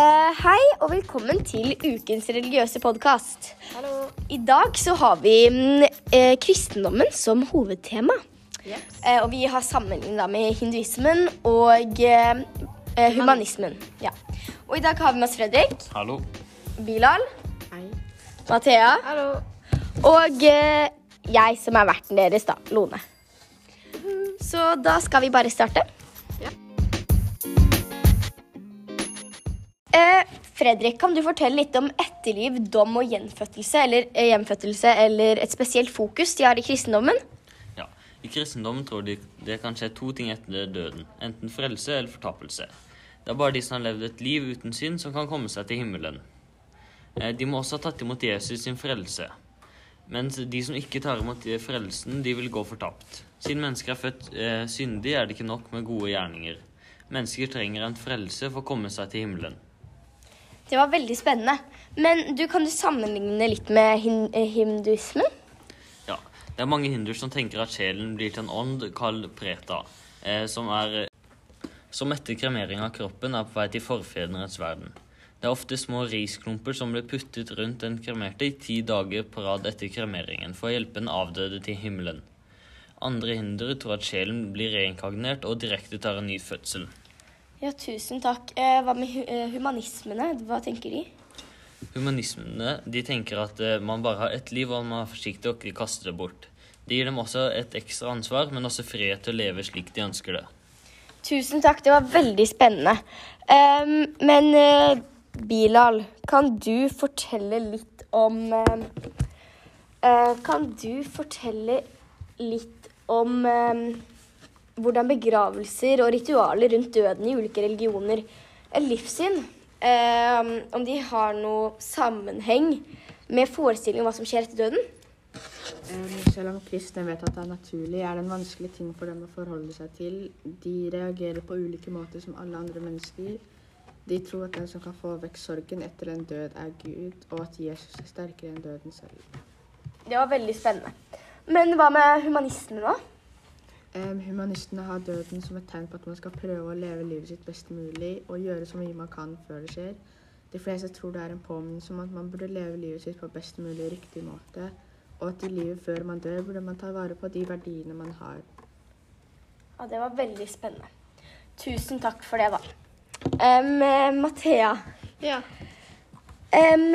Eh, hei og velkommen til ukens religiøse podkast. I dag så har vi eh, kristendommen som hovedtema. Eh, og vi har sammenlignet med hinduismen og humanismen. Ja. Og i dag har vi med oss Fredrik, Hallo. Bilal, Hei. Mathea Hallo. og eh, jeg som er verten deres, da, Lone. Så da skal vi bare starte. Eh, Fredrik, kan du fortelle litt om etterliv, dom og gjenfødtelse eller, gjenfødtelse, eller et spesielt fokus de har i kristendommen? Ja. I kristendommen tror de det kan skje to ting etter døden. Enten frelse eller fortapelse. Det er bare de som har levd et liv uten synd, som kan komme seg til himmelen. Eh, De må også ha tatt imot Jesus sin frelse. Mens de som ikke tar imot eh, frelsen, de vil gå fortapt. Siden mennesker er født eh, syndig, er det ikke nok med gode gjerninger. Mennesker trenger en frelse for å komme seg til himmelen. Det var veldig spennende. Men du, kan du sammenligne litt med eh, hinduismen? Ja, det er mange hinduer som tenker at sjelen blir til en ånd kalt preta, eh, som er som etter kremering av kroppen er på vei til forfedrenes verden. Det er ofte små risklumper som blir puttet rundt den kremerte i ti dager på rad etter kremeringen for å hjelpe den avdøde til himmelen. Andre hinduer tror at sjelen blir reinkarnert og direkte tar en ny fødsel. Ja, tusen takk. Eh, hva med eh, humanismene? Hva tenker de? Humanismene de tenker at eh, man bare har ett liv, og man er forsiktig og ikke kaster det bort. Det gir dem også et ekstra ansvar, men også frihet til å leve slik de ønsker det. Tusen takk, det var veldig spennende. Um, men uh, Bilal, kan du fortelle litt om eh, Kan du fortelle litt om ehm, hvordan begravelser og ritualer rundt døden i ulike religioner er livssyn? Eh, om de har noe sammenheng med forestilling om hva som skjer etter døden? Selv om kristne vet at det er naturlig, er det en vanskelig ting for dem å forholde seg til. De reagerer på ulike måter som alle andre mennesker. De tror at den som kan få vekk sorgen etter en død, er Gud, og at Jesus er sterkere enn døden selv. Det var veldig spennende. Men hva med humanismen, da? Um, humanistene har døden som et tegn på at man skal prøve å leve livet sitt best mulig og gjøre så mye man kan før det skjer. De fleste tror det er en påminnelse om at man burde leve livet sitt på best mulig riktig måte, og at i livet før man dør, burde man ta vare på de verdiene man har. Ja, det var veldig spennende. Tusen takk for det, da. Um, eh, Mathea, Ja. em,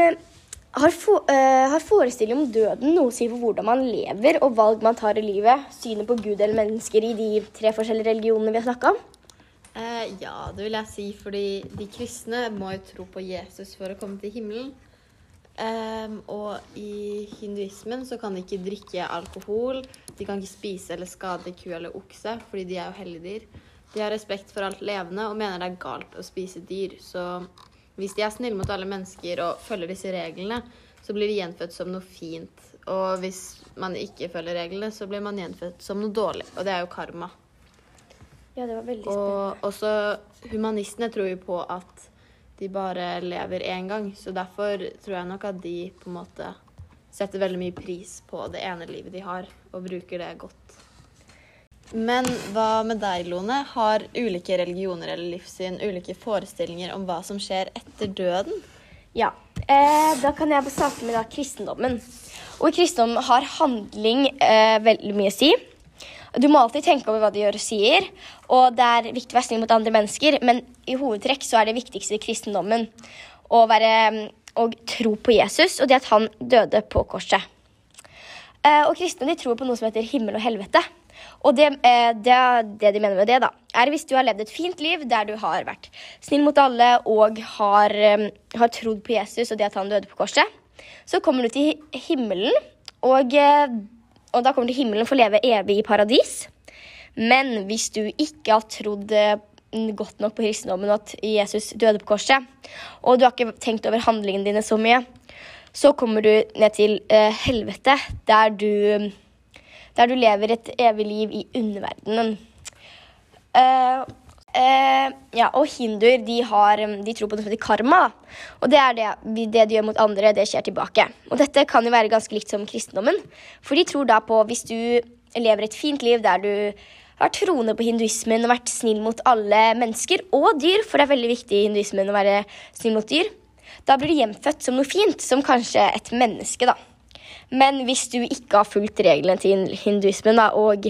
har, for, uh, har forestilling om døden noe å si for hvordan man lever og valg man tar i livet? Synet på Gud eller mennesker i de tre forskjellige religionene vi har snakka om? Uh, ja, det vil jeg si, fordi de kristne må jo tro på Jesus for å komme til himmelen. Um, og i hinduismen så kan de ikke drikke alkohol, de kan ikke spise eller skade ku eller okse, fordi de er jo helligdyr. De har respekt for alt levende og mener det er galt å spise dyr. Så hvis de er snille mot alle mennesker og følger disse reglene, så blir de gjenfødt som noe fint. Og hvis man ikke følger reglene, så blir man gjenfødt som noe dårlig. Og det er jo karma. Ja, det var veldig spennende. Og også humanistene tror jo på at de bare lever én gang. Så derfor tror jeg nok at de på en måte setter veldig mye pris på det ene livet de har, og bruker det godt. Men hva med deg, Lone? Har ulike religioner eller livssyn ulike forestillinger om hva som skjer etter døden? Ja, eh, da kan jeg starte med da, kristendommen. Og i kristendommen har handling eh, veldig mye å si. Du må alltid tenke over hva du gjør og sier, og det er viktig å være snill mot andre mennesker, men i hovedtrekk så er det viktigste i kristendommen å være, å tro på Jesus og det at han døde på korset. Eh, og kristne tror på noe som heter himmel og helvete. Og det, eh, det, det de mener med det, da, er hvis du har levd et fint liv der du har vært snill mot alle og har, eh, har trodd på Jesus og det at han døde på korset, så kommer du til himmelen, og, eh, og da kommer du til himmelen for å leve evig i paradis. Men hvis du ikke har trodd godt nok på kristendommen at Jesus døde på korset, og du har ikke tenkt over handlingene dine så mye, så kommer du ned til helvete, der du, der du lever et evig liv i underverdenen. Uh, uh, ja, og hinduer de, har, de tror på noe som heter karma. Og det er det, det de gjør mot andre, det skjer tilbake. Og dette kan jo være ganske likt som kristendommen. For de tror da på hvis du lever et fint liv der du vært troende på hinduismen og vært snill mot alle mennesker og dyr, for det er veldig viktig i hinduismen å være snill mot dyr, da blir du hjemfødt som noe fint, som kanskje et menneske, da. Men hvis du ikke har fulgt reglene til hinduismen, da, og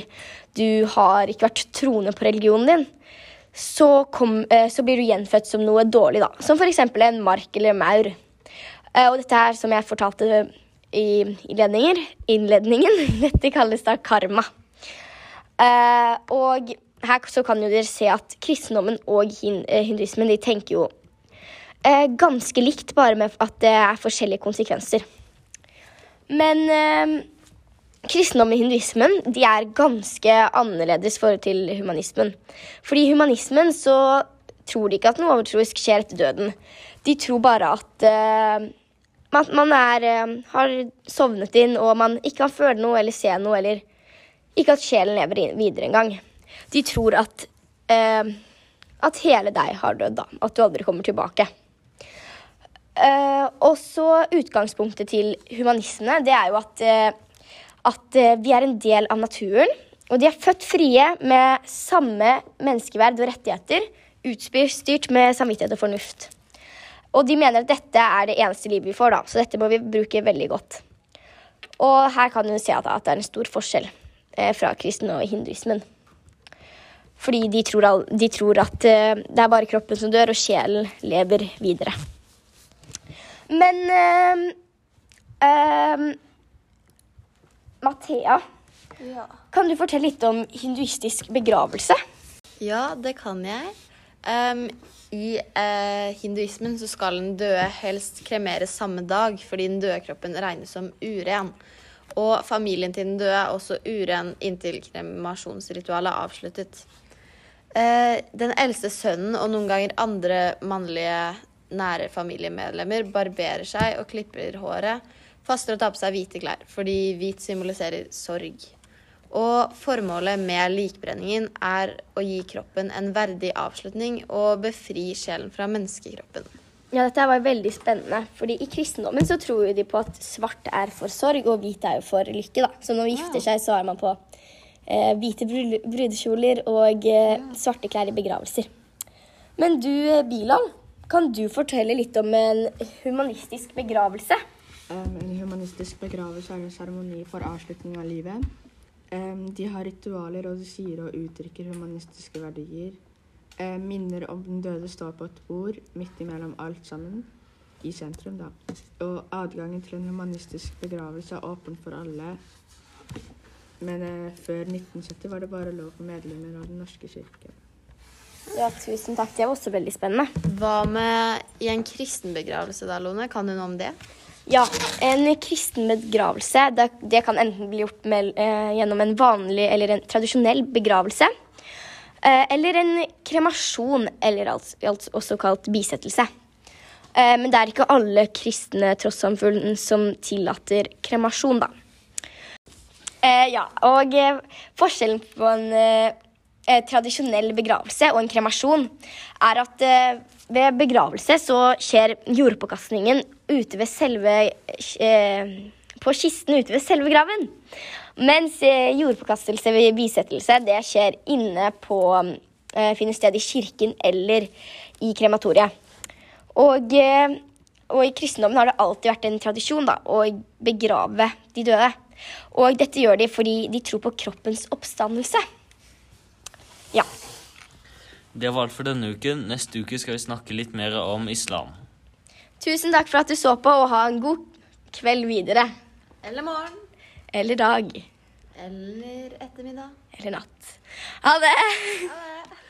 du har ikke vært troende på religionen din, så, kom, eh, så blir du gjenfødt som noe dårlig, da. Som f.eks. en mark eller maur. Eh, Og dette her, som jeg fortalte i innledninger, innledningen, dette kalles da karma. Eh, og her så kan jo dere se at kristendommen og hinduismen de tenker jo ganske likt, bare med at det er forskjellige konsekvenser. Men eh, kristendom og hinduismen de er ganske annerledes forhold til humanismen. Fordi i humanismen så tror de ikke at noe overtroisk skjer etter døden. De tror bare at eh, man, man er, eh, har sovnet inn, og man ikke kan føle noe eller se noe, eller ikke at sjelen lever videre engang. De tror at, eh, at hele deg har dødd, da. At du aldri kommer tilbake. Eh, og så utgangspunktet til humanistene, det er jo at, eh, at eh, vi er en del av naturen. Og de er født frie med samme menneskeverd og rettigheter, utstyrt med samvittighet og fornuft. Og de mener at dette er det eneste livet vi får, da, så dette må vi bruke veldig godt. Og her kan du se at, det er en stor forskjell fra kristen og hinduismen. Fordi de tror, de tror at det er bare kroppen som dør, og sjelen lever videre. Men eh, eh, Mathea, Ja. kan du fortelle litt om hinduistisk begravelse? Ja, det kan jeg. Um, I uh, hinduismen så skal den døde helst kremeres samme dag, fordi den døde kroppen regnes som uren. Og familien til den døde er også uren inntil kremasjonsritualet er avsluttet. Uh, den eldste sønnen og noen ganger andre mannlige nære familiemedlemmer barberer seg og klipper håret, faster å ta på seg hvite klær, fordi hvit symboliserer sorg. Og formålet med likbrenningen er å gi kroppen en verdig avslutning og befri sjelen fra menneskekroppen. Ja, dette var veldig spennende, fordi i kristendommen så tror de på at svart er for sorg, og hvit er jo for lykke, da. Så når man gifter seg, så har man på eh, hvite brud- brudekjoler og eh, svarte klær i begravelser. Men du, eh, Bilal, kan du fortelle litt om en humanistisk begravelse? Um, en humanistisk begravelse er en seremoni for avslutning av livet. Um, de har ritualer, og de sier og uttrykker humanistiske verdier. Um, minner om den døde står på et bord midt imellom alt sammen, i sentrum, da. Og adgangen til en humanistisk begravelse er åpen for alle. Men uh, før 1970 var det bare lov for medlemmer av Den norske kirke. Ja, tusen takk. Det var også veldig spennende. Hva med i en kristen begravelse da, Lone? Kan du noe om det? Ja, en kristen begravelse det, det kan enten bli gjort med, eh, gjennom en vanlig eller en tradisjonell begravelse. Eh, eller en kremasjon, eller altså, altså også kalt bisettelse. Eh, men det er ikke alle kristne trossamfunn som tillater kremasjon, da. Eh, ja, og eh, forskjellen på en eh, tradisjonell begravelse og en kremasjon er at eh, ved begravelse så skjer jordpåkastningen ute ved selve eh, På kisten ute ved selve graven. Mens eh, jordpåkastelse ved bisettelse det skjer inne på eh, Finner sted i kirken eller i krematoriet. Og, eh, og i kristendommen har det alltid vært en tradisjon da, å begrave de døde. Og dette gjør de fordi de tror på kroppens oppstandelse. Det var alt for denne uken. Neste uke skal vi snakke litt mer om islam. Tusen takk for at du så på, og ha en god kveld videre. Eller morgen. Eller dag. Eller ettermiddag. Eller natt. Ha det! Ha det.